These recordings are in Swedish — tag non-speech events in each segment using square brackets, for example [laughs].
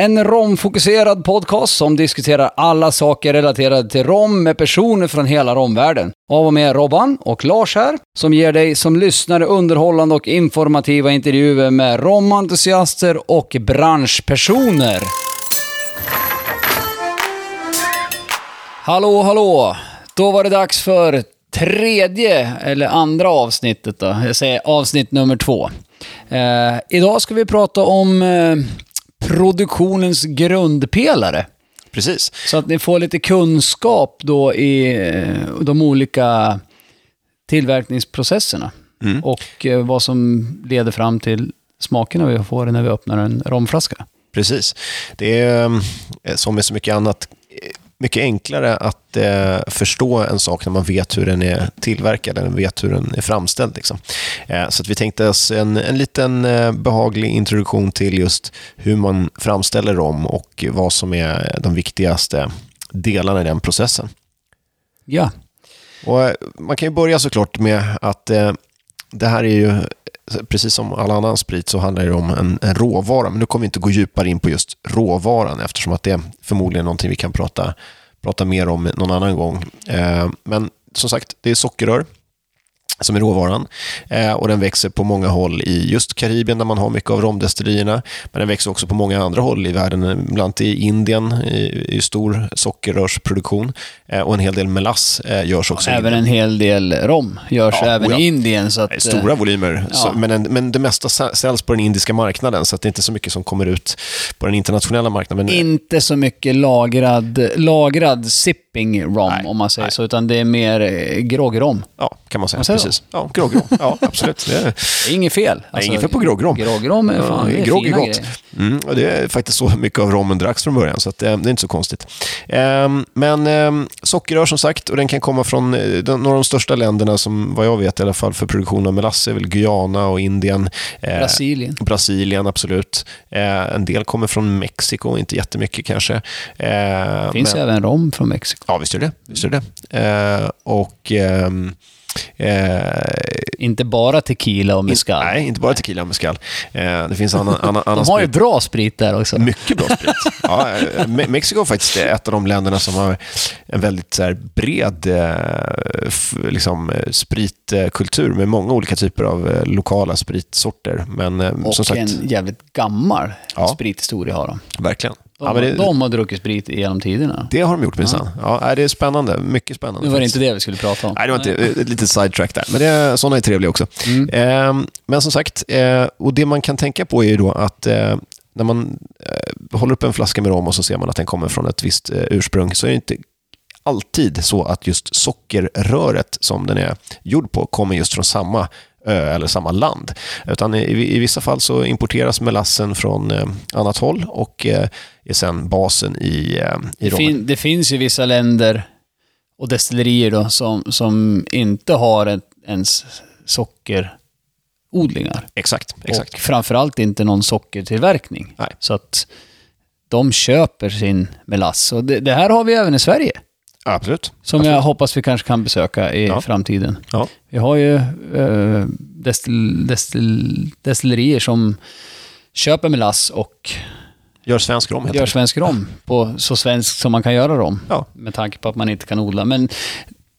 En romfokuserad podcast som diskuterar alla saker relaterade till rom med personer från hela romvärlden. Av och med Robban och Lars här, som ger dig som lyssnare underhållande och informativa intervjuer med romentusiaster och branschpersoner. Hallå, hallå! Då var det dags för tredje, eller andra avsnittet då. Jag säger avsnitt nummer två. Eh, idag ska vi prata om eh, produktionens grundpelare. Precis. Så att ni får lite kunskap då i eh, de olika tillverkningsprocesserna. Och eh, vad som leder fram till smakerna vi får när vi öppnar en romflaska. Precis. Det är eh, som med så mycket annat mycket enklare att eh, förstå en sak när man vet hur den är tillverkad, eller vet hur den är framställd. Liksom. Eh, så att vi tänkte oss en, en liten eh, behaglig introduktion till just hur man framställer rom och vad som är de viktigaste delarna i den processen. Ja, Och eh, man kan ju börja såklart med att eh, det här är ju, precis som all annan sprit, så handlar det om en, en råvara. Men nu kommer vi inte gå djupare in på just råvaran eftersom att det är förmodligen någonting vi kan prata, prata mer om någon annan gång. Eh, men som sagt, det är sockerrör som är råvaran. Eh, och den växer på många håll i just Karibien där man har mycket av romdestillerierna. Men den växer också på många andra håll i världen. Bland annat i Indien i, i stor sockerrörsproduktion. Eh, och en hel del melass eh, görs också. även en hel del rom görs Ja, även oja. i Indien. Så att, Nej, Stora eh, volymer, ja. så, men, en, men det mesta sä- säljs på den indiska marknaden så att det är inte så mycket som kommer ut på den internationella marknaden. Inte så mycket lagrad, lagrad sipping rom, Nej, om man säger nej. så, utan det är mer eh, groggrom. ja, kan man säga. Man säger Precis. Ja, groggrom. Ja, absolut. Det [laughs] är, Det är inget fel. Alltså, inget fel på groggrom. Groggrom är fan, det är grogg är gott. grejer. Mm, och det är faktiskt så [laughs] mycket av rommen dracks från början, så att, eh, det är inte så konstigt. Ehm, men ehm, sockerrör som sagt, och den kan komma från eh, några av de största länderna som vad jag vet i alla fall för produktion av melass är väl Guyana och Indien. Eh, Brasilien. Brasilien, absolut. En del kommer från Mexiko, inte jättemycket kanske. Det finns men- även rom från Mexiko. Ja, visst är det. Visst är det. Och... eh, Inte bara tequila och mezcal. nej, inte bara tequila och mezcal. Eh, det finns annan, annan, annan De har ju bra sprit där också. Mycket bra sprit. [laughs] Ja, eh, Me- Mexiko är faktiskt ett av de länderna som har en väldigt så bred liksom, spritkultur med många olika typer av lokala spritsorter. Men Och som sagt, en jävligt gammal Ja. sprithistoria har de. verkligen. De, Ja, men det, de har druckit sprit genom tiderna. det har de gjort minsann. Ja, nej, det är spännande. Mycket spännande. Nu var det inte det vi skulle prata om. Nej, det var inte ett litet sidetrack där. Men det, sådana är trevliga också. Eh, men som sagt, eh, och det man kan tänka på är ju då att eh, när man eh, håller upp en flaska med rom och så ser man att den kommer från ett visst eh, ursprung så är det inte alltid så att just sockerröret som den är gjord på kommer just från samma ö eller samma land. Utan i, i vissa fall så importeras melassen från eh, annat håll och eh, är sen basen i, eh, i Det, fin, det finns ju vissa länder och destillerier då som, som inte har ett, ens sockerodlingar. Exakt, exakt. Och framförallt inte någon sockertillverkning. Nej. Så att de köper sin melass. Och det, det här har vi även i Sverige. Absolut. Som jag hoppas vi kanske kan besöka i Ja. framtiden. Ja. Vi har ju eh, destill, destill, destillerier som köper melass och Gör svensk rom gör svensk rom på så svenskt som man kan göra rom. Ja. Med tanke på att man inte kan odla. Men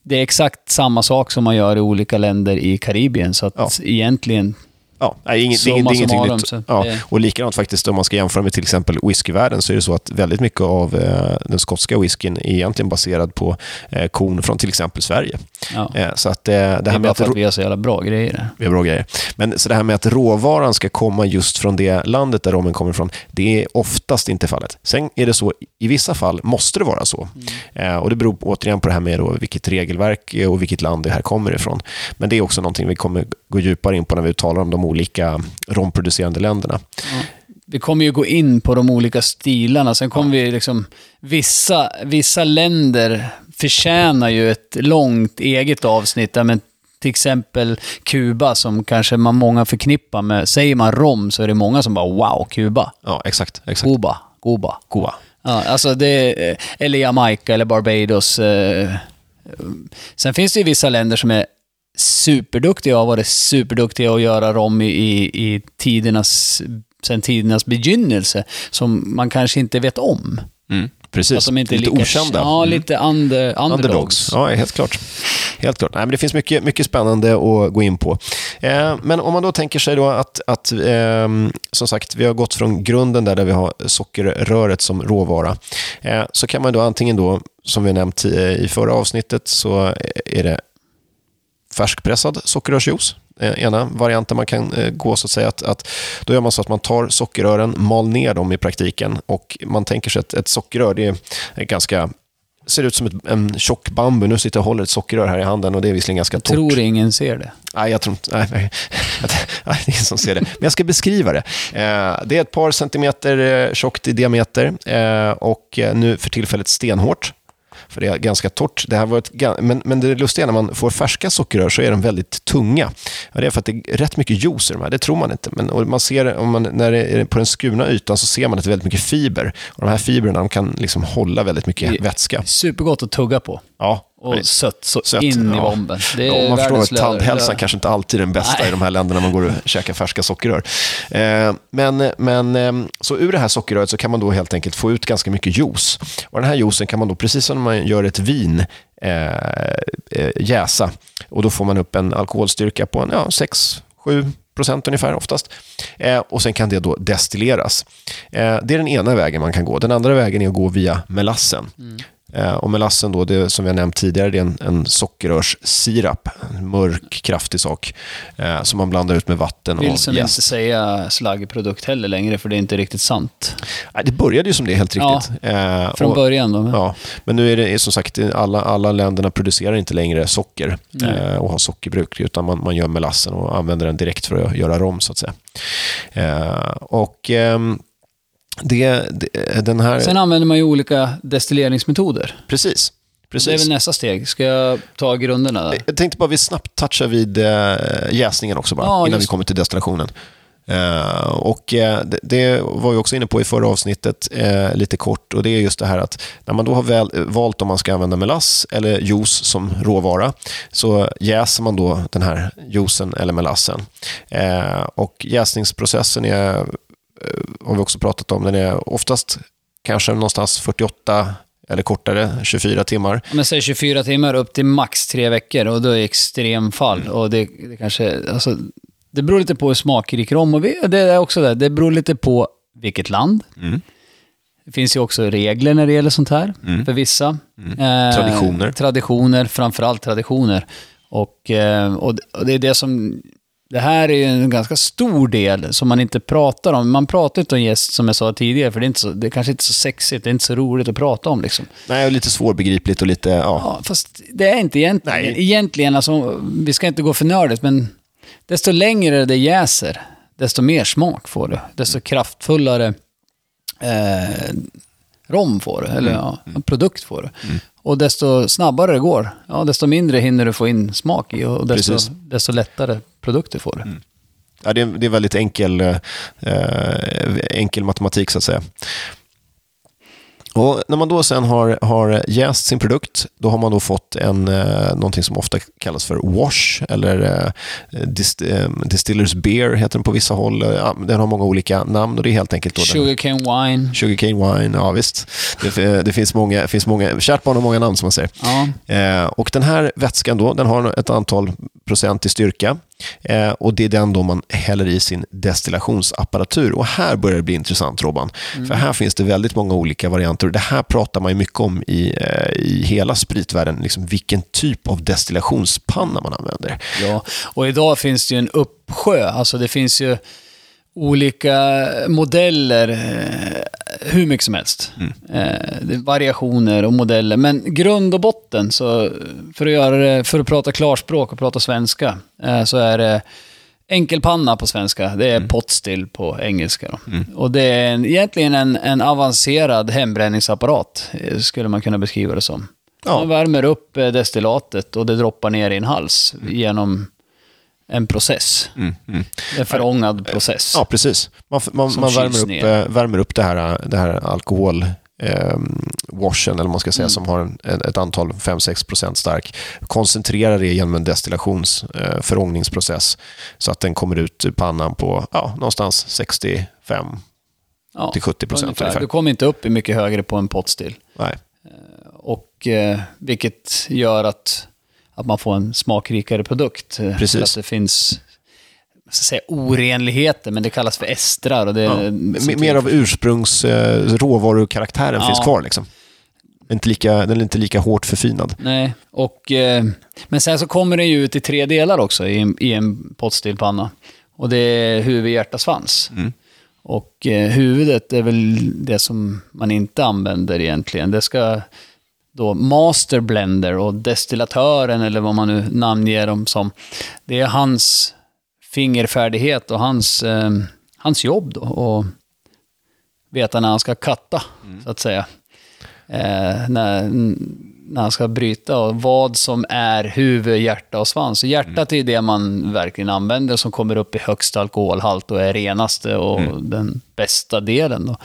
det är exakt samma sak som man gör i olika länder i Karibien. Så att Ja. egentligen, Ja, nej, inget, det är ingenting summarum, nytt. så Ja, det- och likadant faktiskt om man ska jämföra med till exempel whiskyvärlden så är det så att väldigt mycket av eh, den skotska whiskyn är egentligen baserad på eh, korn från till exempel Sverige. ja. Eh, så att eh, det det här är med bara att... för att vi har så jävla bra grejer. Vi har bra grejer. Men så det här med att råvaran ska komma just från det landet där rommen kommer ifrån, det är oftast inte fallet. Sen är det så, i vissa fall måste det vara så. Eh, och det beror återigen på det här med då, vilket regelverk och vilket land det här kommer ifrån. Men det är också någonting vi kommer gå djupare in på när vi talar om de olika romproducerande länderna. Vi kommer ju gå in på de olika stilarna. Sen kommer vi liksom... Vissa, vissa länder förtjänar ju ett långt eget avsnitt. där, Men till exempel Kuba som kanske man många förknippar med... Säger man rom så är det många som bara wow, Kuba. Ja, exakt. exakt. Kuba. Cuba. Goa. Ja, alltså det, eller Jamaica eller Barbados. eh, Sen finns det ju vissa länder som är superduktiga och har varit superduktiga att göra rom i, i, i tidernas, sen tidernas begynnelse, som man kanske inte vet om. Precis. Att de inte lite lika, okända. Ja, Mm. lite under, underdogs. Underdogs. Ja, helt klart. Helt klart. Nej, men det finns mycket, mycket spännande att gå in på. Eh, men om man då tänker sig då att, att ehm, som sagt, vi har gått från grunden där, där vi har sockerröret som råvara. Eh, så kan man då antingen då, som vi nämnt i förra avsnittet, så är det färskpressad sockerrörsjuice. Eh, ena varianten man kan eh, gå så att säga att, att då gör man så att man tar sockerrören, mal ner dem i praktiken och man tänker sig att ett sockerrör det är, ganska ser ut som ett, en tjock bambu. Nu sitter jag och håller ett sockerrör här i handen och det är visserligen ganska torrt. Tror ingen ser det. Nej, jag tror inte... Nej, nej, [laughs] nej, det är ingen som ser det. Men jag ska beskriva det. Eh, det är ett par centimeter tjockt i diameter och nu för tillfället stenhårt. För det är ganska torrt. Det här var ett, men, men det lustiga är när man får färska sockerrör så är de väldigt tunga. Ja, det är för att det är rätt mycket juice i de här. Det tror man inte. Men och man ser, om man, när det är på den skurna ytan så ser man att det är väldigt mycket fiber. Och de här fibrerna de kan liksom hålla väldigt mycket vätska. Supergott att tugga på. Ja, Och sött så Sött, in i ja. bomben. Det Ja, är man förstår att tandhälsan kanske inte alltid är den bästa Nej. i de här länderna man går och käkar färska sockerrör. Eh, men, men eh, så ur det här sockerröret så kan man då helt enkelt få ut ganska mycket juice. Och den här juicen kan man då, precis som när man gör ett vin, eh, eh, jäsa. Och då får man upp en alkoholstyrka på en, ja, 6-7 procent ungefär oftast. Eh, och sen kan det då destilleras. Eh, det är den ena vägen man kan gå. Den andra vägen är att gå via melassen. Eh, och melassen då, det, som vi har nämnt tidigare, det är en, en sockerrörssirap. En mörk, kraftig sak. Eh, som man blandar ut med vatten Vill och jäst. inte säga slaggprodukt heller längre, för det är inte riktigt sant. Nej, det började ju som det, helt Ja, riktigt. Eh, Från och- början då. Ja, men nu är det som sagt, alla, alla länderna producerar inte längre socker eh, och har sockerbruk, utan man, man gör melassen och använder den direkt för att göra rom, så att säga. Eh, och ehm, det, det, den här... Sen använder man ju olika destilleringsmetoder. precis. Det är precis. väl nästa steg. Ska jag ta grunderna där? Jag tänkte bara vi snabbt toucha vid eh, jäsningen också bara, Ja, innan vi kommer till destillationen. Eh, och eh, det, det var vi också inne på i förra avsnittet, eh, lite kort, och det är just det här att när man då har väl, valt om man ska använda melass eller juice som råvara, så jäser man då den här juicen eller melassen. Och jäsningsprocessen är, har vi också pratat om, den är oftast kanske någonstans 48 eller kortare, 24 timmar. Men säg 24 timmar upp till max tre veckor och då är det extremfall. Mm. Och det, det kanske, alltså, det beror lite på hur smakrik rom och vi, det är också det. Det beror lite på vilket land. Mm. Det finns ju också regler när det gäller sånt här för vissa. Eh, Mm. Traditioner. Traditioner, framförallt traditioner. Och, eh, och det är det som... Det här är ju en ganska stor del som man inte pratar om. Man pratar inte om gäst som jag sa tidigare, för det är, inte så, det är kanske inte så sexigt, det är inte så roligt att prata om. Liksom. Nej, och lite svårbegripligt och lite, ja. Ja, fast det är inte egentligen. Nej. Egentligen, alltså, vi ska inte gå för nördigt, men desto längre det jäser, desto mer smak får du. Desto kraftfullare eh, rom får du, eller ja, en produkt får du. Och desto snabbare det går, ja, desto mindre hinner du få in smak i och desto, Precis. desto lättare produkter får du. Ja, det, är, det är väldigt enkel, eh, enkel matematik så att säga. Och när man då sen har, har jäst sin produkt, då har man då fått en, eh, någonting som ofta kallas för wash, eller eh, dist, eh, distillers beer heter den på vissa håll. Eh, Ja, den har många olika namn och det är helt enkelt då Sugarcane wine. Sugarcane wine, ja visst. Det, det finns många, finns många, kärt barn har många namn som man säger. Ja. Eh, och den här vätskan då, den har ett antal procent i styrka. Eh, och det är den då man häller i sin destillationsapparatur. Och här börjar det bli intressant Robban. För här finns det väldigt många olika varianter. Det här pratar man mycket om i, eh, i hela spritvärlden. Liksom vilken typ av destillationspanna man använder. Ja, och idag finns det en uppsjö. Alltså det finns ju olika modeller, eh, hur mycket som helst. Eh, det är variationer och modeller. Men grund och botten, så för att, göra det, för att prata klarspråk och prata svenska, eh, så är det enkelpanna på svenska. Det är potstill på engelska. Då. Och det är en, egentligen en, en avancerad hembränningsapparat, eh, skulle man kunna beskriva det som. Ja. Man värmer upp eh, destillatet och det droppar ner i en hals genom en process. Mm, mm. En förångad process. Ja, precis. Man, man, man värmer, upp, ner. eh, värmer upp det här, det här alkohol eh, washen, eller vad man ska säga, Mm. som har en, ett antal 5-6% stark. Koncentrerar det genom en destillations eh, förångningsprocess så att den kommer ut ur pannan på ja, någonstans 65 Ja, till 70 procent ungefär. ungefär. Du kommer inte upp i mycket högre på en potstill. Nej. Och eh, vilket gör att, att man får en smakrikare produkt. eh, Precis. För att det finns jag ska säga, orenligheter, men det kallas för estrar. Och det, Ja. Mer av ursprungs eh, råvarukaraktären Ja. finns kvar. Liksom. Inte lika, den är inte lika hårt förfinad. Nej, och, eh, men sen så kommer den ju ut i tre delar också i en, i en pottstillpanna. Och det är huvud, hjärta, svans. Och eh, huvudet är väl det som man inte använder egentligen. Det ska då master blender och destillatören eller vad man nu namnger dem som. Det är hans fingerfärdighet och hans, eh, hans jobb då. Och veta när han ska katta, så att säga. Eh, när, när han ska bryta och vad som är huvud, hjärta och svans. Så hjärtat är det man verkligen använder som kommer upp i högst alkoholhalt och är renaste och den bästa delen. Då.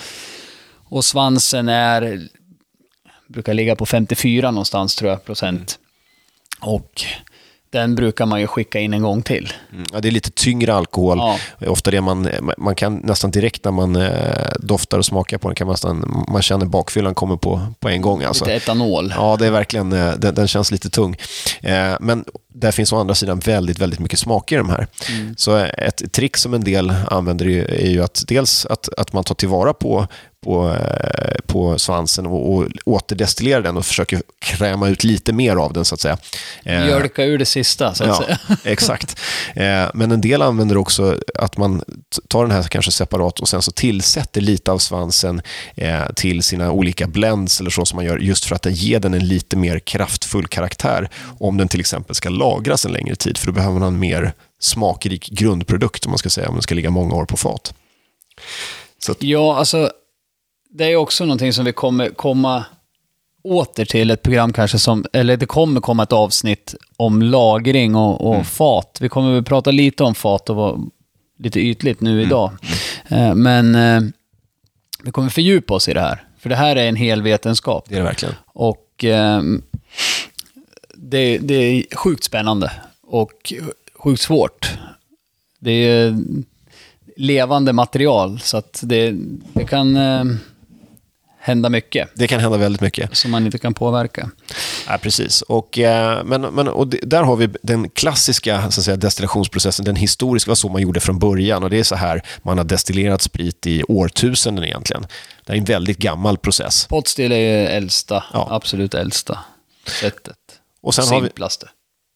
Och svansen är, brukar ligga på 54 någonstans tror jag, procent. Och den brukar man ju skicka in en gång till. Mm. Ja, det är lite tyngre alkohol. Ja. Ofta det man, man kan nästan direkt när man eh, doftar och smakar på den kan man nästan, man känner bakfyllan kommer på, på en gång. Alltså. Lite etanol. Ja, det är verkligen, eh, den, den känns lite tung. Eh, Men där finns å andra sidan väldigt, väldigt mycket smaker i de här. Så ett trick som en del använder är ju- att dels att, att man tar tillvara på, på, eh, på svansen och, och återdestillerar den och försöker kräma ut lite mer av den så att säga. Eh, Mjölka ur det sista, så att Ja, säga. [laughs] exakt. Eh, Men en del använder också att man tar den här kanske separat och sen så tillsätter lite av svansen till sina olika blends eller så som man gör just för att ger den en lite mer kraftfull karaktär om den till exempel ska lagras en längre tid för då behöver man en mer smakrik grundprodukt om man ska säga om den ska ligga många år på fat. Att, Ja, alltså det är också någonting som vi kommer komma åter till ett program kanske som, eller det kommer komma ett avsnitt om lagring och, och fat. Vi kommer väl prata lite om fat och vara lite ytligt nu idag. Eh, Men eh, vi kommer fördjupa oss i det här. För det här är en hel vetenskap. det är det verkligen. Och ehm, det, det är sjukt spännande och sjukt svårt. Det är levande material så att det, det kan ehm, hända mycket Det kan hända väldigt mycket. som man inte kan påverka. Ja, precis. Och, eh, men, men, och det, där har vi den klassiska så att säga, destillationsprocessen, den historiska, var så man gjorde från början. Och Det är så här man har destillerat sprit i årtusenden egentligen. Det är en väldigt gammal process. Potstill är ju äldsta, Ja. absolut äldsta sättet. Och sen har vi, Simplaste.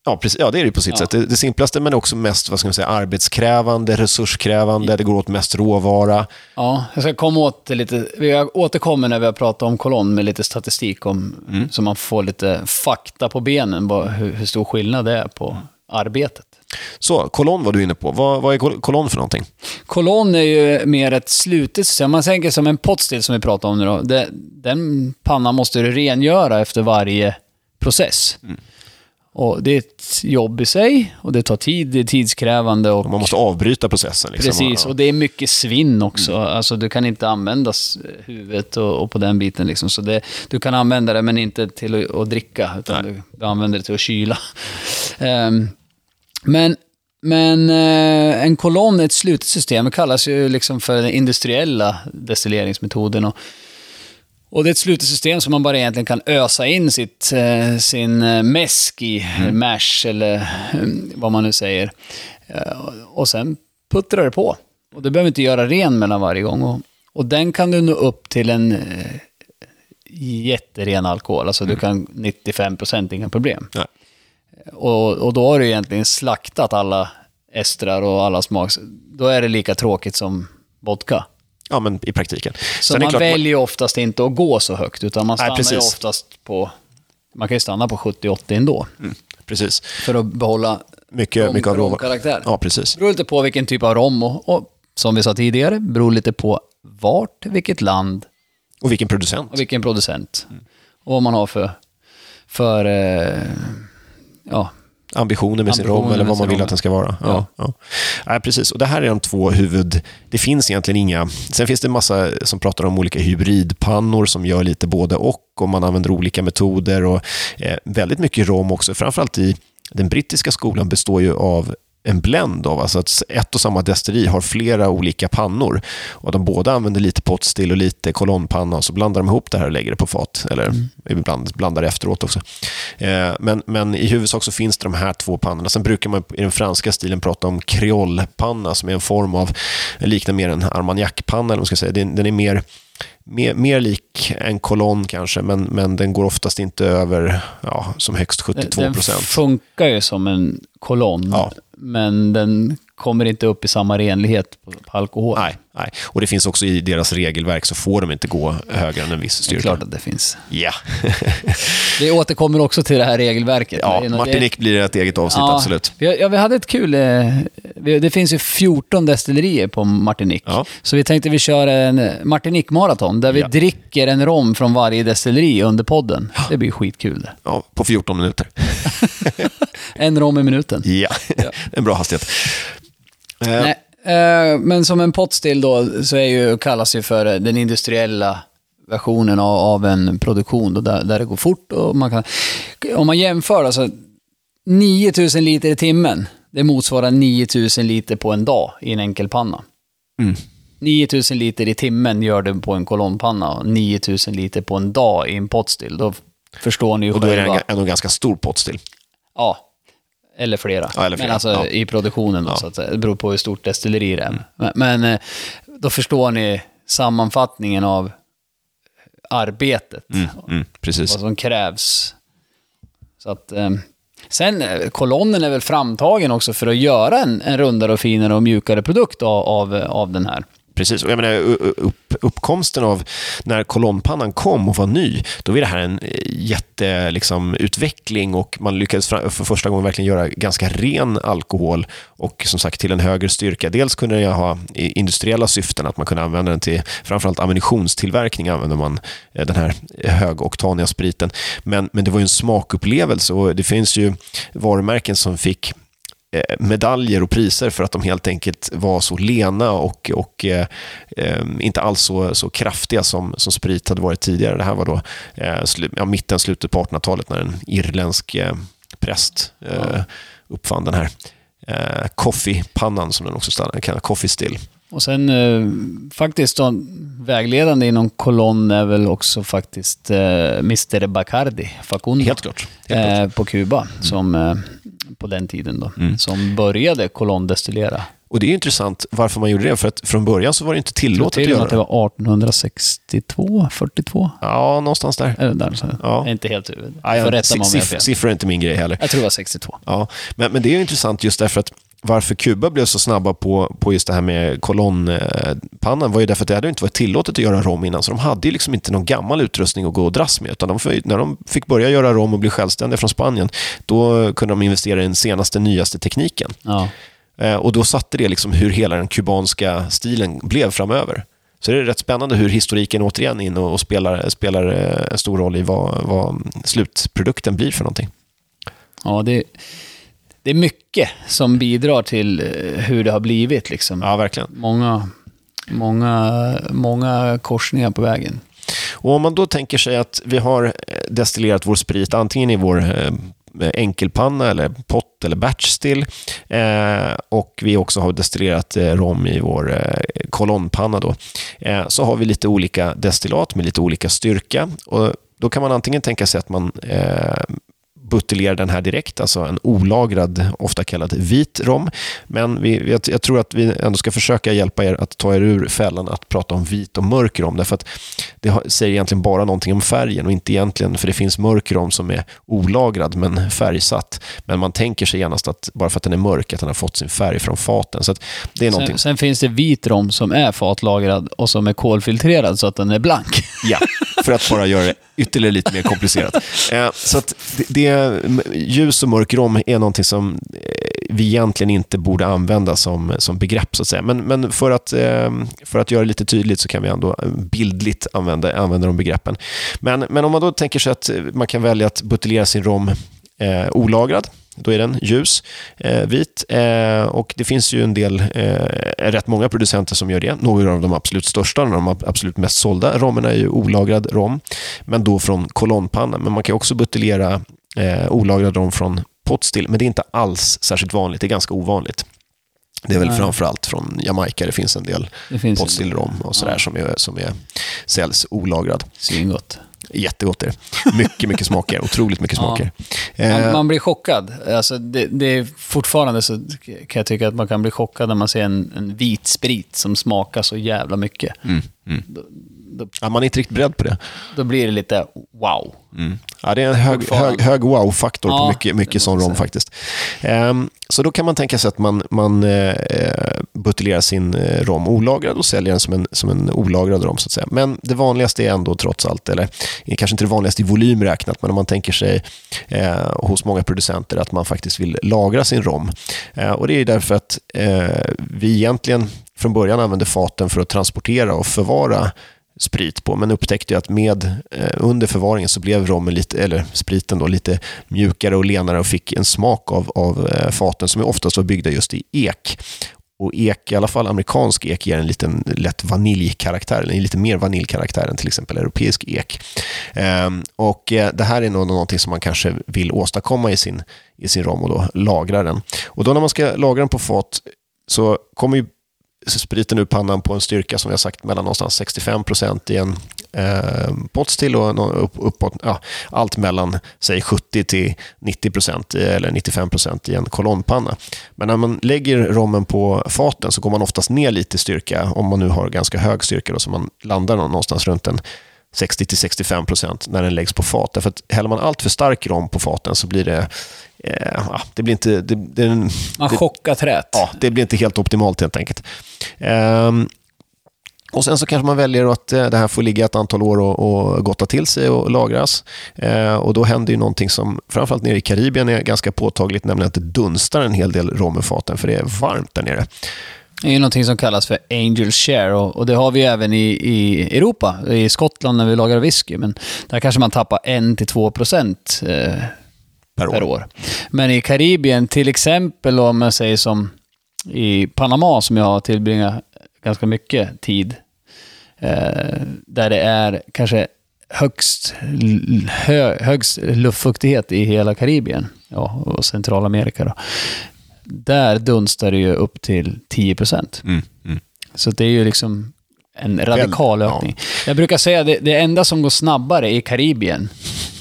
ja, precis, ja, det är det på sitt Ja. sätt. Det, det simplaste men också mest vad ska man säga, arbetskrävande, resurskrävande, det går åt mest råvara. Ja, jag ska komma åt det lite. Vi återkommer när vi har pratat om kolonn med lite statistik om, så man får lite fakta på benen, bara hur, hur stor skillnad det är på arbetet. Så, kolonn var du inne på. Vad, vad är kol- kolonn för någonting? Kolonn är ju mer ett slutet system. Man tänker som en potstill som vi pratar om nu då. Det, den pannan måste du rengöra efter varje process. Och det är ett jobb i sig och det tar tid, det är tidskrävande och Man måste avbryta processen. Liksom. Precis, och det är mycket svinn också. Alltså, du kan inte använda huvudet och, och på den biten. Liksom. Så det, du kan använda det, men inte till att, att dricka, utan du, du använder det till att kyla. Ehm, men men eh, en kolonn ett slutet system. Kallas ju liksom för den industriella destilleringsmetoden. Och, och det är ett slutet system som man bara egentligen kan ösa in sitt, eh, sin eh, mäsk i, mash eller eh, vad man nu säger. Och sen puttrar det på. Och det behöver inte göra ren mellan varje gång. Och, och den kan du nå upp till en jätteren alkohol. Alltså du kan 95% inga problem. Nej. Och, och då har du egentligen slaktat alla estrar och alla smaks... Då är det lika tråkigt som vodka. Ja, men i praktiken. Så Sen man klart- väljer ju oftast inte att gå så högt, utan man Nej, stannar ju precis. oftast på... Man kan ju stanna på 70-80 ändå, Precis. för att behålla Mycket, mycket av romkaraktär. Ja, precis. Det beror lite på vilken typ av rom och, och som vi sa tidigare, beror lite på vart, vilket land Och vilken producent. och vilken producent. Och vad man har för, för eh, ja, ambitioner med sin Ambitioner rom eller vad man sin vill att den ska vara. Ja. Ja. Ja. Precis. Och det här är de två huvud... Det finns egentligen inga... Sen finns det en massa som pratar om olika hybridpannor som gör lite både och och man använder olika metoder och eh, väldigt mycket rom också. Framförallt i den brittiska skolan består ju av en blend av, alltså att ett och samma destilleri har flera olika pannor och de båda använder lite potstill och lite kolonnpanna och så blandar de ihop det här och lägger det på fat, eller ibland blandar det efteråt också. Eh, men, men i huvudsak så finns det de här två pannorna. Sen brukar man i den franska stilen prata om kreolpanna som är en form av, liknar mer en armagnac-panna, eller man ska säga. Den, den är mer Mer, mer lik en kolonn kanske, men, men den går oftast inte över ja, som högst 72 Den procent. funkar ju som en kolonn, Ja. men den kommer inte upp i samma renlighet på, på alkohol. Nej, nej. Och det finns också i deras regelverk så får de inte gå högre än en viss det är styrka. klart att det finns. Ja, [laughs] Vi återkommer också till det här regelverket. ja Martinique blir ett eget avsnitt, absolut. Vi, ja, vi hade ett kul... Eh, det finns ju 14 destillerier på Martinique. Ja. Så vi tänkte vi kör en Martinique-maraton där vi Ja. dricker en rom från varje destilleri under podden. Det blir skitkul det. Ja, på 14 minuter. [laughs] En rom i minuten. Ja, en bra hastighet. Eh, Nej, eh, men som en potstill då så är ju, kallas ju för den industriella versionen av, av en produktion då, där, där det går fort och man kan... Om man jämför alltså 9000 liter i timmen, det motsvarar 9000 liter på en dag i en enkelpanna. Mm. 9000 liter i timmen gör det på en kolonnpanna och 9000 liter på en dag i en potstill. Då förstår ni ju Och då är det själva. en, ändå en ganska stor potstill. Ja, eller flera. Ja, eller flera, Men alltså ja. i produktionen då, så att säga. Det beror på hur stort destilleri det är. Men, men eh, då förstår ni sammanfattningen av arbetet. Mm, mm, precis. Vad som krävs. Så att, eh, sen, eh, kolonnen är väl framtagen också för att göra en, en rundare och finare och mjukare produkt av, av, av den här. Precis, och jag menar upp, uppkomsten av när kolonnpannan kom och var ny, då var det här en eh, jätteutveckling liksom, utveckling och man lyckades för första gången verkligen göra ganska ren alkohol och som sagt till en högre styrka. Dels kunde den ha industriella syften, att man kunde använda den till framförallt ammunitionstillverkning använde man eh, den här högoktaniga spriten. Men, men det var ju en smakupplevelse och det finns ju varumärken som fick medaljer och priser för att de helt enkelt var så lena och, och eh, eh, inte alls så, så kraftiga som, som sprit hade varit tidigare. Det här var då eh, slu, ja, mitten, slutet på 1800-talet när en irländsk eh, präst eh, uppfann den här eh, coffee-pannan som den också kallas coffee still. Och sen eh, faktiskt då, vägledande inom kolonn är väl också faktiskt eh, Mr. Bacardi, Facundo. Helt klart. Helt klart. eh, på Kuba, som eh, på den tiden då, som började kolonndestillera. Och det är intressant varför man gjorde det, för att från början så var det inte tillåtet att göra att det det. var 1862, 42. Ja, någonstans där. Är det där? Så Ja. Inte helt huvud. Ja, fel. siffror är inte min grej heller. Jag tror det var 62. Ja, men, men det är intressant just därför att varför Kuba blev så snabba på, på just det här med kolonnpannan var ju därför att det hade inte varit tillåtet att göra rom innan, så de hade ju liksom inte någon gammal utrustning att gå och dras med, utan de, när de fick börja göra rom och bli självständiga från Spanien, då kunde de investera i den senaste, nyaste tekniken. Ja. Eh, och då satte det liksom hur hela den kubanska stilen blev framöver. Så det är rätt spännande hur historiken återigen in och, spelar, spelar eh, en stor roll i vad, vad slutprodukten blir för någonting. Ja, det, det är mycket som bidrar till eh, hur det har blivit. Liksom. Ja, verkligen. Många, många, många korsningar på vägen. Och om man då tänker sig att vi har eh, destillerat vår sprit antingen i vår eh, enkelpanna eller pott eller batchstill eh, och vi också har destillerat eh, rom i vår eh, kolonnpanna då, eh, så har vi lite olika destillat med lite olika styrka och då kan man antingen tänka sig att man buteljerar den här direkt, alltså en olagrad, ofta kallad vit rom. Men vi, jag, jag tror att vi ändå ska försöka hjälpa er att ta er ur fällan att prata om vit och mörk rom, därför att det säger egentligen bara någonting om färgen och inte egentligen, för det finns mörk rom som är olagrad men färgsatt. Men man tänker sig genast att bara för att den är mörk, att den har fått sin färg från faten. Så det är någonting. Sen, sen finns det vit rom som är fatlagrad och som är kolfiltrerad så att den är blank. Ja, [laughs] för att bara göra det ytterligare lite mer komplicerat. Eh, så att det, det, ljus och mörk rom är någonting som eh, vi egentligen inte borde använda som, som begrepp, så att säga. Men, men för, att, eh, för att göra det lite tydligt så kan vi ändå bildligt använda, använda de begreppen. Men, men om man då tänker sig att man kan välja att buteljera sin rom eh, olagrad, Då är den ljus, eh, vit eh, och det finns ju en del, eh, rätt många producenter som gör det. Några av de absolut största, de absolut mest sålda rommerna är ju olagrad rom, men då från kolonnpanna. Men man kan också buteljera eh, olagrad rom från potstill, men det är inte alls särskilt vanligt, det är ganska ovanligt. Det är väl Nej. framförallt från Jamaica det finns en del Det finns potstill rom och sådär Ja. som, är, som är, säljs olagrad. Svingott. Jättegott är det. Mycket, mycket smaker. Otroligt mycket Ja. smaker. Man, Eh, man blir chockad. Alltså, det, det är fortfarande så kan jag tycka att man kan bli chockad när man ser en, en vit sprit som smakar så jävla mycket. mm, mm. Då, Ja, man är inte riktigt beredd på det. då blir det lite wow. Ja, det är en hög, hög, hög wow-faktor på Ja, mycket, det mycket måste sån rom faktiskt. Ehm, så då kan man tänka sig att man, man eh, buteljerar sin eh, rom olagrad och säljer den som en, som en olagrad rom. Så att säga. Men det vanligaste är ändå trots allt, eller kanske inte det vanligaste i volym räknat, men om man tänker sig eh, hos många producenter att man faktiskt vill lagra sin rom. Eh, och Det är därför att vi egentligen från början använde faten för att transportera och förvara sprit på, men upptäckte ju att med, eh, under förvaringen så blev rommen lite, eller spriten då, lite mjukare och lenare och fick en smak av, av eh, faten som oftast var byggda just i ek. Och ek, i alla fall amerikansk ek, ger en liten lätt vaniljkaraktär, eller lite mer vaniljkaraktär än till exempel europeisk ek. Ehm, och eh, det här är nog någonting som man kanske vill åstadkomma i sin, i sin rom och då lagra den. Och då när man ska lagra den på fat så kommer ju spriten ur pannan på en styrka som vi har sagt mellan någonstans 65 procent i en eh, potstill och upp, uppåt, ja, allt mellan säg 70 till 90 procent eller 95 procent i en kolonnpanna. Men när man lägger rommen på faten så går man oftast ner lite i styrka om man nu har ganska hög styrka då, så man landar någonstans runt en 60-65% när den läggs på fat. Därför att häller man allt för stark rom på faten så blir det, ja, det blir inte, det, det, Man det- chockar trät. ja, det blir inte helt optimalt helt enkelt. Ehm, och Sen så kanske man väljer att eh, det här får ligga ett antal år och, och gotta till sig och lagras. Eh, och Då händer ju någonting som framförallt nere i Karibien är ganska påtagligt, nämligen att det dunstar en hel del rom faten, för det är varmt där nere. Det är ju någonting som kallas för Angel Share och, och det har vi även i, i Europa, i Skottland när vi lagar whisky. Men där kanske man tappar 1-2 procent eh, Per år. per år. Men i Karibien, till exempel om jag säger som i Panama som jag har tillbringat ganska mycket tid, eh, där det är kanske högst, hö, högst luftfuktighet i hela Karibien ja, och Centralamerika. Då. Där dunstar det ju upp till 10 procent. Mm, mm. Så det är ju liksom en radikal Väl- ja. ökning. Jag brukar säga att det, det enda som går snabbare i Karibien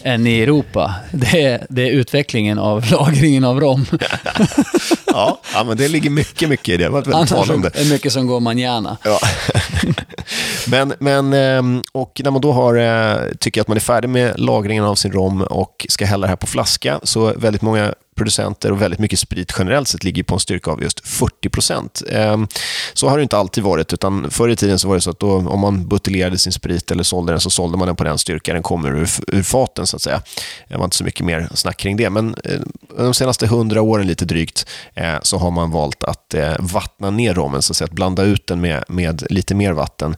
än i Europa, det är, det är utvecklingen av [laughs] lagringen av rom. [laughs] Ja, ja, men det ligger mycket, mycket i det. Det var väldigt Annars är det mycket som går manjana. Ja. [laughs] men, men, ehm, och när man då har, eh, tycker att man är färdig med lagringen av sin rom och ska hälla det här på flaska, så väldigt många producenter och väldigt mycket sprit generellt sett ligger på en styrka av just 40 procent. Ehm, så har det inte alltid varit, utan förr i tiden så var det så att då, om man buteljerade sin sprit eller sålde den så sålde man den på den styrka den kommer ur, ur faten så att säga. Det var inte så mycket mer snack kring det, men eh, de senaste hundra åren lite drygt eh, så har man valt att eh, vattna ner rommen, så att, säga, att blanda ut den med, med lite mer vatten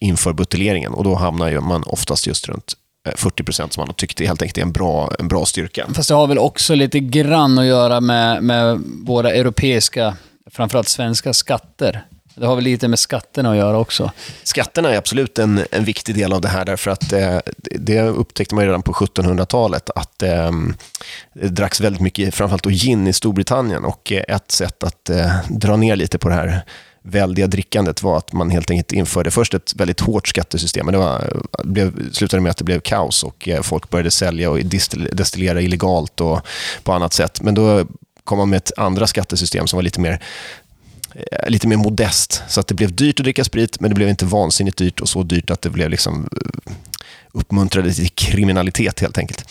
inför buteljeringen och då hamnar man oftast just runt 40 procent som man har tyckt helt enkelt är en bra, en bra styrka. Fast det har väl också lite grann att göra med, med våra europeiska, framförallt svenska skatter. Det har väl lite med skatterna att göra också. Skatterna är absolut en, en viktig del av det här, därför att eh, det upptäckte man redan på 1700-talet, att eh, det dracks väldigt mycket, framförallt gin i Storbritannien, och eh, ett sätt att eh, dra ner lite på det här väldiga drickandet var att man helt enkelt införde först ett väldigt hårt skattesystem, men det var, blev, slutade med att det blev kaos och eh, folk började sälja och destillera illegalt och på annat sätt. Men då kom man med ett andra skattesystem som var lite mer eh, lite mer modest. Så att det blev dyrt att dricka sprit, men det blev inte vansinnigt dyrt och så dyrt att det blev liksom eh, uppmuntrade till kriminalitet helt enkelt.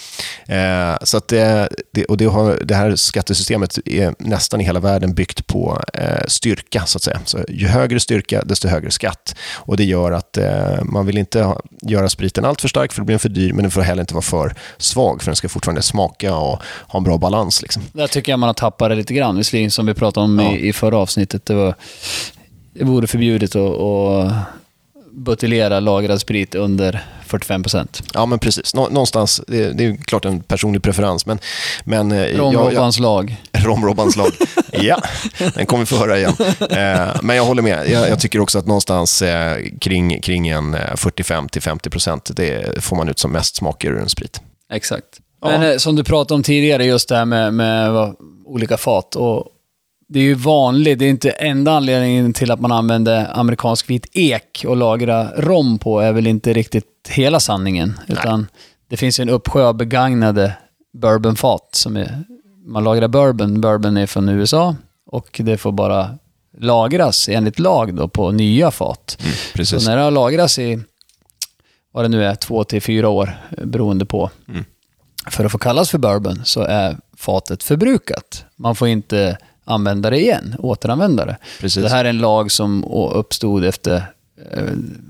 Eh, så att det, det, och det, har, det här skattesystemet är nästan i hela världen byggt på eh, styrka, så att säga. Så ju högre styrka, desto högre skatt. Och det gör att eh, man vill inte ha, göra spriten allt för stark, för det blir för dyr, men den får heller inte vara för svag, för den ska fortfarande smaka och ha en bra balans. Liksom. Där tycker jag man har tappat det lite grann, visserligen som vi pratade om Ja. i, i förra avsnittet. Det, var, det vore förbjudet att buteljera lagrad sprit under 45 procent. Ja, men precis. Nå någonstans, det, det är klart en personlig preferens, men... men eh, Rom-Robbans lag. [laughs] Rom-Robbans lag. ja, den kommer vi få höra igen. Eh, men jag håller med. Jag, jag tycker också att någonstans eh, kring, kring en eh, 45-50 procent, det får man ut som mest smaker ur en sprit. Exakt. Ja. Men eh, som du pratade om tidigare, just det här med, med olika fat. Och det är ju vanligt, det är inte enda anledningen till att man använder amerikansk vit ek och lagra rom på är väl inte riktigt hela sanningen. Utan det finns en uppsjö av begagnade bourbonfat som är, man lagrar bourbon, bourbon är från USA och det får bara lagras enligt lag då på nya fat. Precis. Så när det har lagrats i, vad det nu är, två till fyra år, beroende på, Mm. för att få kallas för bourbon, så är fatet förbrukat. Man får inte använda det igen, återanvända det. Precis. Det här är en lag som uppstod efter eh,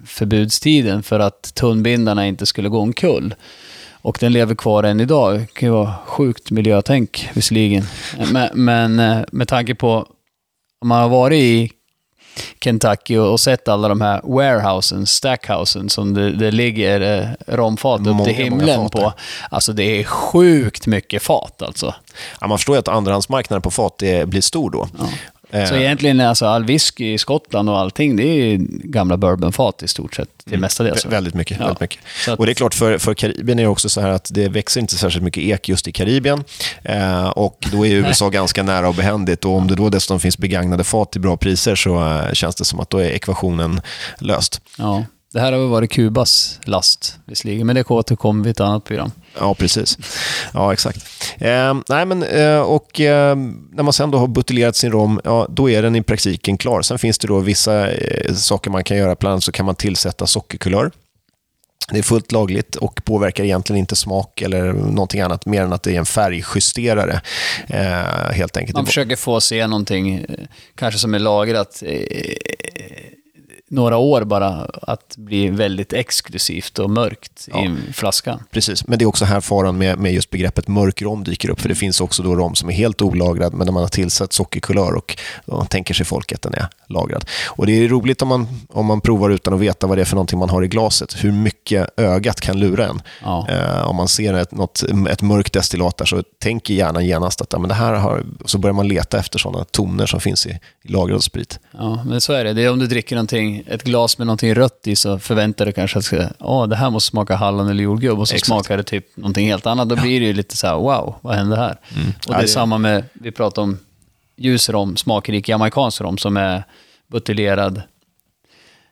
förbudstiden för att tunnbindarna inte skulle gå omkull. Och den lever kvar än idag. Det kan ju vara sjukt miljötänk visserligen. Men, men eh, med tanke på om man har varit i Kentucky och, och sett alla de här warehousen, stackhousen som det, det ligger eh, romfat upp Många, till många himlen på. Alltså det är sjukt mycket fat alltså. Ja, man förstår ju att andrahandsmarknaden på fat blir stor då. Eh, Så egentligen alltså all whisky i Skottland och allting, det är gamla bourbonfat i stort sett, till mestadels. Vä- Väldigt mycket. Ja. Väldigt mycket. Att- Och det är klart, för, för Karibien är det också så här att det växer inte särskilt mycket ek just i Karibien. Eh, och då är USA ganska nära och behändigt. Och om det då dessutom finns begagnade fat till bra priser så eh, känns det som att då är ekvationen löst. Ja. Det här har väl varit Kubas last visserligen, men det återkommer vi i ett annat program. Ja, precis. Ja, exakt. Eh, nej, men, eh, och eh, när man sen då har buteljerat sin rom, ja, då är den i praktiken klar. Sen finns det då vissa eh, saker man kan göra. Bland annat så kan man tillsätta sockerkulör. Det är fullt lagligt och påverkar egentligen inte smak eller någonting annat mer än att det är en färgjusterare. Eh, helt enkelt. Man försöker få se någonting, eh, kanske som är lagrat eh, några år bara, att bli väldigt exklusivt och mörkt Ja. i flaskan. Precis, men det är också här faran med, med just begreppet mörk rom dyker upp. För det finns också då rom som är helt olagrad, men där man har tillsatt sockerkulör och då tänker sig folk att den är lagrad. Och det är roligt om man, om man provar utan att veta vad det är för någonting man har i glaset. Hur mycket ögat kan lura en. Ja. Eh, om man ser ett, något, ett mörkt destillat där så tänker hjärnan genast att ja, men det här har... Så börjar man leta efter sådana toner som finns i, i lagrad sprit. Ja, men så är det. Det är om du dricker någonting, ett glas med någonting rött i så förväntar du kanske att Åh, det här måste smaka hallon eller jordgubb och så Exakt. smakar det typ någonting helt annat. Då blir det ju lite så här, wow, vad hände här? Och Mm. Ja, det är det- samma med, vi pratar om ljusrom, smakrik jamaicansk rom som är buteljerad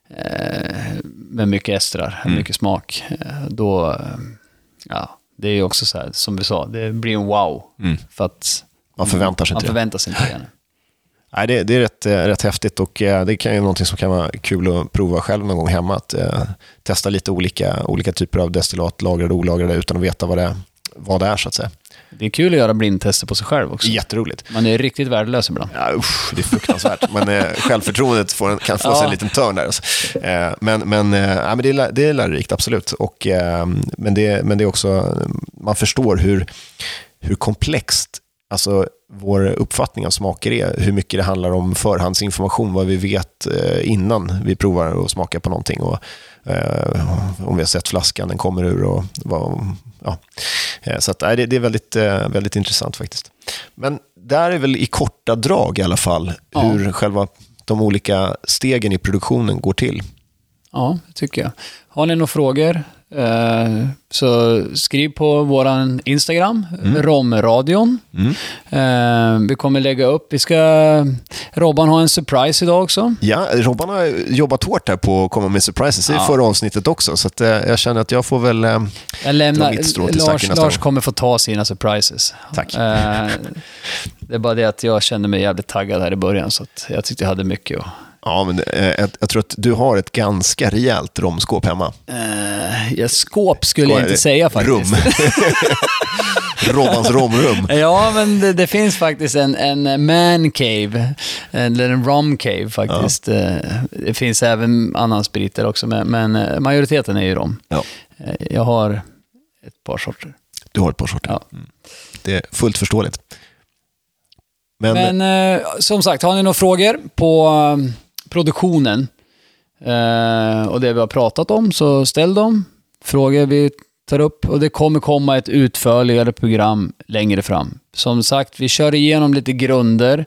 eh, med mycket estrar, Mm. mycket smak. Eh, då, eh, ja, det är ju också så här, som vi sa, det blir en wow. För att Man förväntar sig man inte förväntar sig inte det. Nej, det, det är rätt, eh, rätt häftigt och eh, det kan ju någonting som kan vara kul att prova själv någon gång hemma. Att eh, testa lite olika, olika typer av destillat, lagrade och olagrade, utan att veta vad det, vad det är så att säga. Det är kul att göra blindtester på sig själv också. Jätteroligt. Man är riktigt värdelös ibland. Ja, usch, det är fruktansvärt. Men eh, självförtroendet får en, kan få sig Ja. en liten törn där. Alltså. Eh, men men, eh, ja, men det, är, det är lärorikt, absolut. Och, eh, men, det, men det är också, man förstår hur, hur komplext alltså, vår uppfattning av smaker är. Hur mycket det handlar om förhandsinformation, vad vi vet eh, innan vi provar att smaka på någonting. Och, eh, om vi har sett flaskan den kommer ur. Och, vad, ja. Eh, Så att, nej, det, det är väldigt, eh, väldigt intressant faktiskt. Men där är väl i korta drag i alla fall Ja. hur själva de olika stegen i produktionen går till. Ja, det tycker jag. Har ni några frågor eh, så skriv på vår Instagram, Romradion. Eh, vi kommer lägga upp, vi ska... Robban har en surprise idag också. Ja, Robban har jobbat hårt här på att komma med surprises i Ja. förra avsnittet också, så att, eh, jag känner att jag får väl... Jag lämnar, mitt strå till Lars, Lars kommer få ta sina surprises. Tack. Det är bara det att jag kände mig jävligt taggad här i början, så jag tyckte jag hade mycket att... ja, men, eh, jag, tror att du har ett ganska rejält romskåp hemma. Eh, ja, skåp skulle jag inte säga faktiskt. [laughs] Rum. Robbans romrum. [laughs] Ja, men det, det finns faktiskt en, en man cave, eller en rom cave faktiskt. Eh, Det finns även annan sprit där också, men, men eh, majoriteten är ju rom. Ja, Eh, Jag har ett par sorter. du har ett par sorter. Ja. Det är fullt förståeligt. Men, Men eh, som sagt, har ni några frågor på eh, produktionen Eh, och det vi har pratat om, så ställ dem. Frågor vi tar upp. Och det kommer komma ett utförligare program längre fram. Som sagt, vi kör igenom lite grunder.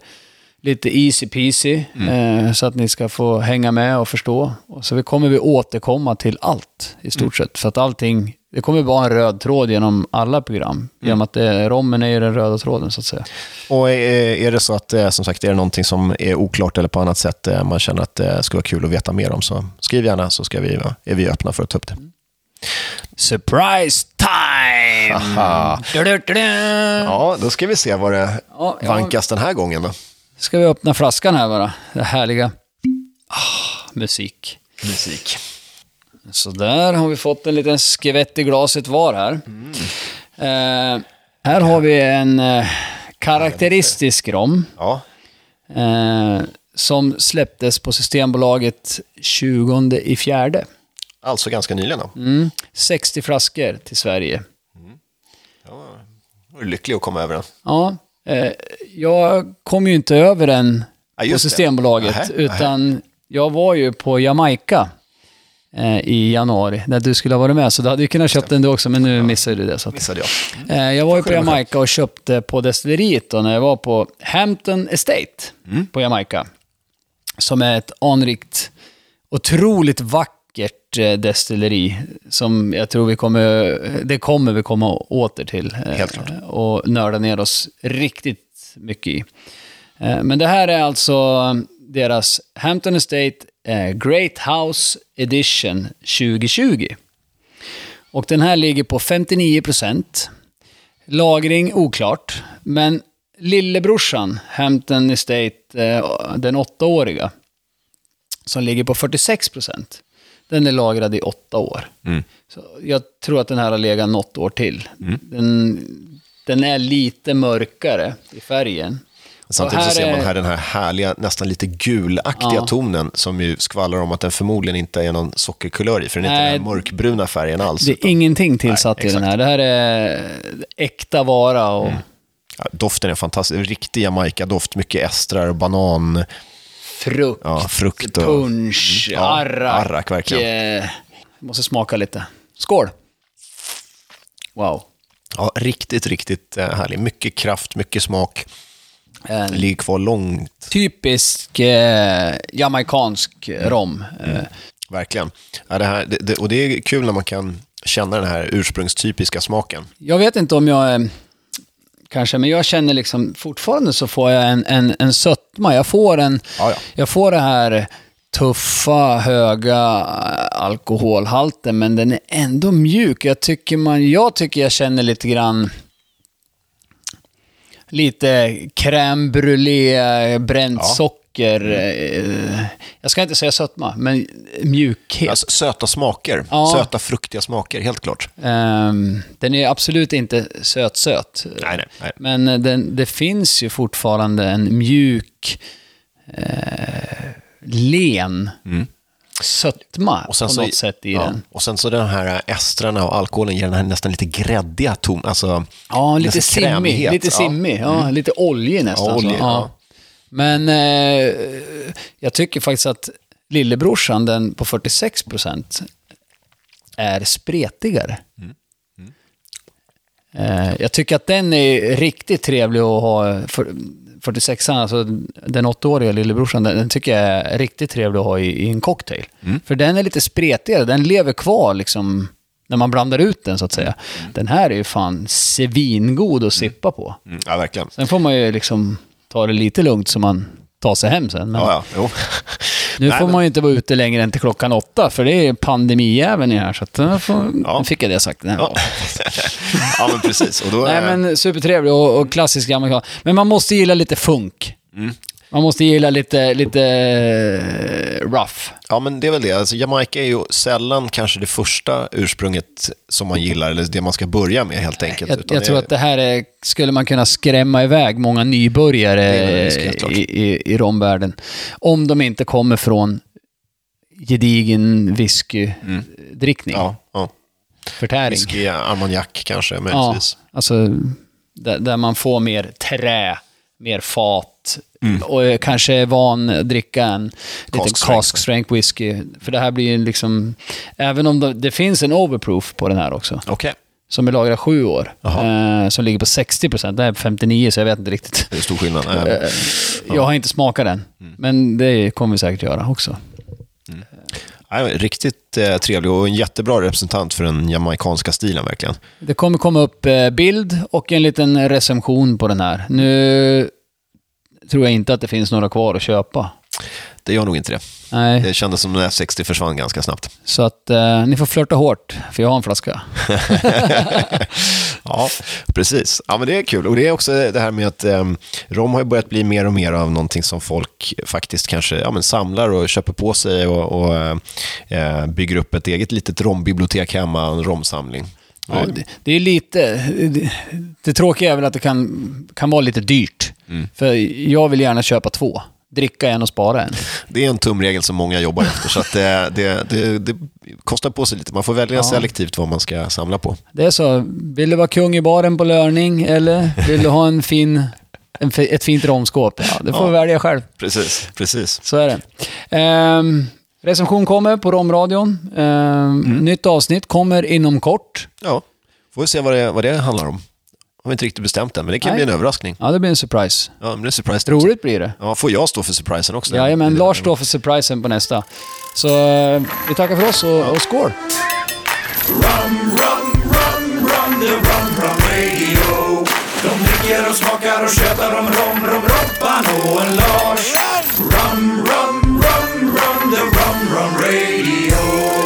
Lite easy peasy. Eh, så att ni ska få hänga med och förstå. Och så vi kommer vi återkomma till allt i stort sett. För att allting, det kommer vara en röd tråd genom alla program. Genom att det, rommen är ju den röda tråden så att säga. Och är är det så att, eh, som sagt, är det någonting som är oklart eller på annat sätt eh, man känner att det skulle vara kul att veta mer om, så skriv gärna så ska vi, är vi öppna för att ta upp det. Surprise time! Haha. Du-du-du-du. Ja, då ska vi se vad det Ja, ja. vankas den här gången då. Ska vi öppna flaskan här bara? Det härliga. Ah, musik. Musik. Så där har vi fått en liten skvätt i glaset var här. Eh, här har vi en eh, karaktäristisk rom. Ja, Eh, som släpptes på Systembolaget 20 i fjärde. alltså ganska nyligen då. Mm. 60 flaskor till Sverige. Jag är lycklig att komma över den. Ja, eh, jag kom ju inte över den Ja, på det. Systembolaget, Nähä, utan jag var ju på Jamaica i januari, när du skulle ha varit med. Så du hade ju kunnat köpa den du också, men nu missade du det. Så att, Missade jag. eh, jag var ju på Jamaica och köpte på destilleriet då, när jag var på Hampton Estate Mm. på Jamaica. Som är ett anrikt, otroligt vackert eh, destilleri som jag tror vi kommer, det kommer vi komma åter till. eh, Helt klart. Och nörda ner oss riktigt mycket i. Eh, Men det här är alltså deras Hampton Estate eh, Great House Edition 2020. Och den här ligger på 59%. Lagring oklart. Men lillebrorsan, Hampton Estate, eh, den åttaåriga, som ligger på 46%. Den är lagrad i åtta år. Så jag tror att den här har legat något år till. Den, den är lite mörkare i färgen. Samtidigt så ser man är- här den här härliga, nästan lite gulaktiga Ja. tonen som ju skvallrar om att den förmodligen inte är någon sockerkulör i, för den är inte den här mörkbruna färgen alls. Det är utan- ingenting tillsatt Nej, i den här. Det här är äkta vara och Ja, doften är fantastisk, riktig Jamaica-doft, mycket estrar och banan, frukt, ja, frukt och... punch, Mm, ja, arrak. arrak, verkligen. eh, måste smaka lite. Skål! Wow. Ja, riktigt, riktigt eh, härlig. Mycket kraft, mycket smak. En Ligger kvar långt, typisk eh, jamaicansk rom. Eh, verkligen. Ja, det här, det, det, och det är kul när man kan känna den här ursprungstypiska smaken. Jag vet inte om jag är... Kanske, men jag känner liksom fortfarande så får jag en, en, en sötma. Jag får, en, Ja, ja. jag får det här tuffa, höga alkoholhalten, men den är ändå mjuk. Jag tycker, man, jag tycker jag känner lite grann lite crème brûlée, bränt Ja. socker. eh, Jag ska inte säga sötma, men mjukhet. Alltså, söta smaker, Ja. söta fruktiga smaker, helt klart. Ehm, den är absolut inte söt-söt. Nej, nej, nej. Men eh, den, det finns ju fortfarande en mjuk, eh, len sötma Mm. Och sen på så- något sätt i ja. den. Och sen så den här estrarna och alkoholen ger den här nästan lite gräddiga ton, alltså Ja, lite simmig. Lite Ja. Mm. simmig. Ja, lite oljig nästan. Ja, så. ja. Men eh, jag tycker faktiskt att lillebrorsan, den på 46%, är spretigare. Mm. Eh, jag tycker att den är riktigt trevlig att ha. För, 46an, alltså den åttaåriga lillebrorsan, den, den tycker jag är riktigt trevlig att ha i, i en cocktail. Mm. För den är lite spretigare, den lever kvar liksom när man blandar ut den så att säga. Den här är ju fan svingod att sippa på. Mm, ja, verkligen. Sen får man ju liksom ta det lite lugnt så man tar sig hem sen. Men Ja, ja, [laughs] nu Nej, får men- man ju inte vara ute längre än till klockan åtta, för det är pandemijäveln i här. Så att, då får, Ja. fick jag det sagt. Nej, Ja. [laughs] ja, men precis. Och då, Nej är- men supertrevlig och, och klassisk amerikan. Men man måste gilla lite funk. Mm. Man måste gilla lite, lite eh, rough. Ja, men det är väl det. Alltså, Jamaica är ju sällan kanske det första ursprunget som man gillar, eller det man ska börja med helt enkelt. Jag, jag det tror är- att det här är, skulle man kunna skrämma iväg många nybörjare Det risk, i, i, i romvärlden. Om de inte kommer från gedigen whiskydrickning, Ja, ja. förtäring. Whisky, armagnac kanske, Ja, möjligtvis. alltså där, där man får mer trä mer fat och är kanske är van att dricka en liten Cask strength. whisky. För det här blir ju liksom, även om det, det finns en overproof på den här också, Okej. som är lagrad sju år, eh, som ligger på 60%, det är 59 så jag vet inte riktigt. Det är stor skillnad. Eh, Eh, Jag har inte smakat den, Mm. men det kommer vi säkert göra också. nej, riktigt eh, trevlig och en jättebra representant för den jamaicanska stilen verkligen. Det kommer komma upp eh, bild och en liten recension på den här. Nu tror jag inte att det finns några kvar att köpa. Det gör nog inte det. Nej, Det kändes som den F60 försvann ganska snabbt. så att eh, ni får flörta hårt, för jag har en flaska. [laughs] Ja, precis. Ja, men det är kul. Och det är också det här med att eh, rom har börjat bli mer och mer av någonting som folk faktiskt kanske ja, men samlar och köper på sig och, och eh, bygger upp ett eget litet rombibliotek hemma, en romsamling. Ja, det, det är lite... Det, det tråkiga är väl att det kan, kan vara lite dyrt. För jag vill gärna köpa två. Dricka en och spara en. Det är en tumregel som många jobbar efter, så det, det, det, kostar på sig lite. Man får välja Ja. selektivt vad man ska samla på. Det är så. Vill du vara kung i baren på lörning eller vill du ha en fin, en, ett fint romskåp? Ja, det får Ja. välja själv. Precis, precis. Så är det. Ehm, recension kommer på Romradion. Ehm, Nytt avsnitt kommer inom kort. Ja, får vi se vad det, vad det handlar om. Har vi inte riktigt bestämt än, men det kan Nej. bli en överraskning. Ja, det blir en surprise. Ja, men det är surprise. Roligt blir det. Ja, får jag stå för surprisen också? Jajamän, Lars står för surprisen på nästa. Så eh, vi tackar för oss och, och skål! Rum, rum, rum, rum, the rum, rum radio. De dricker och smakar och tjötar om rom, rom, Robban och en Lars. Run Radio.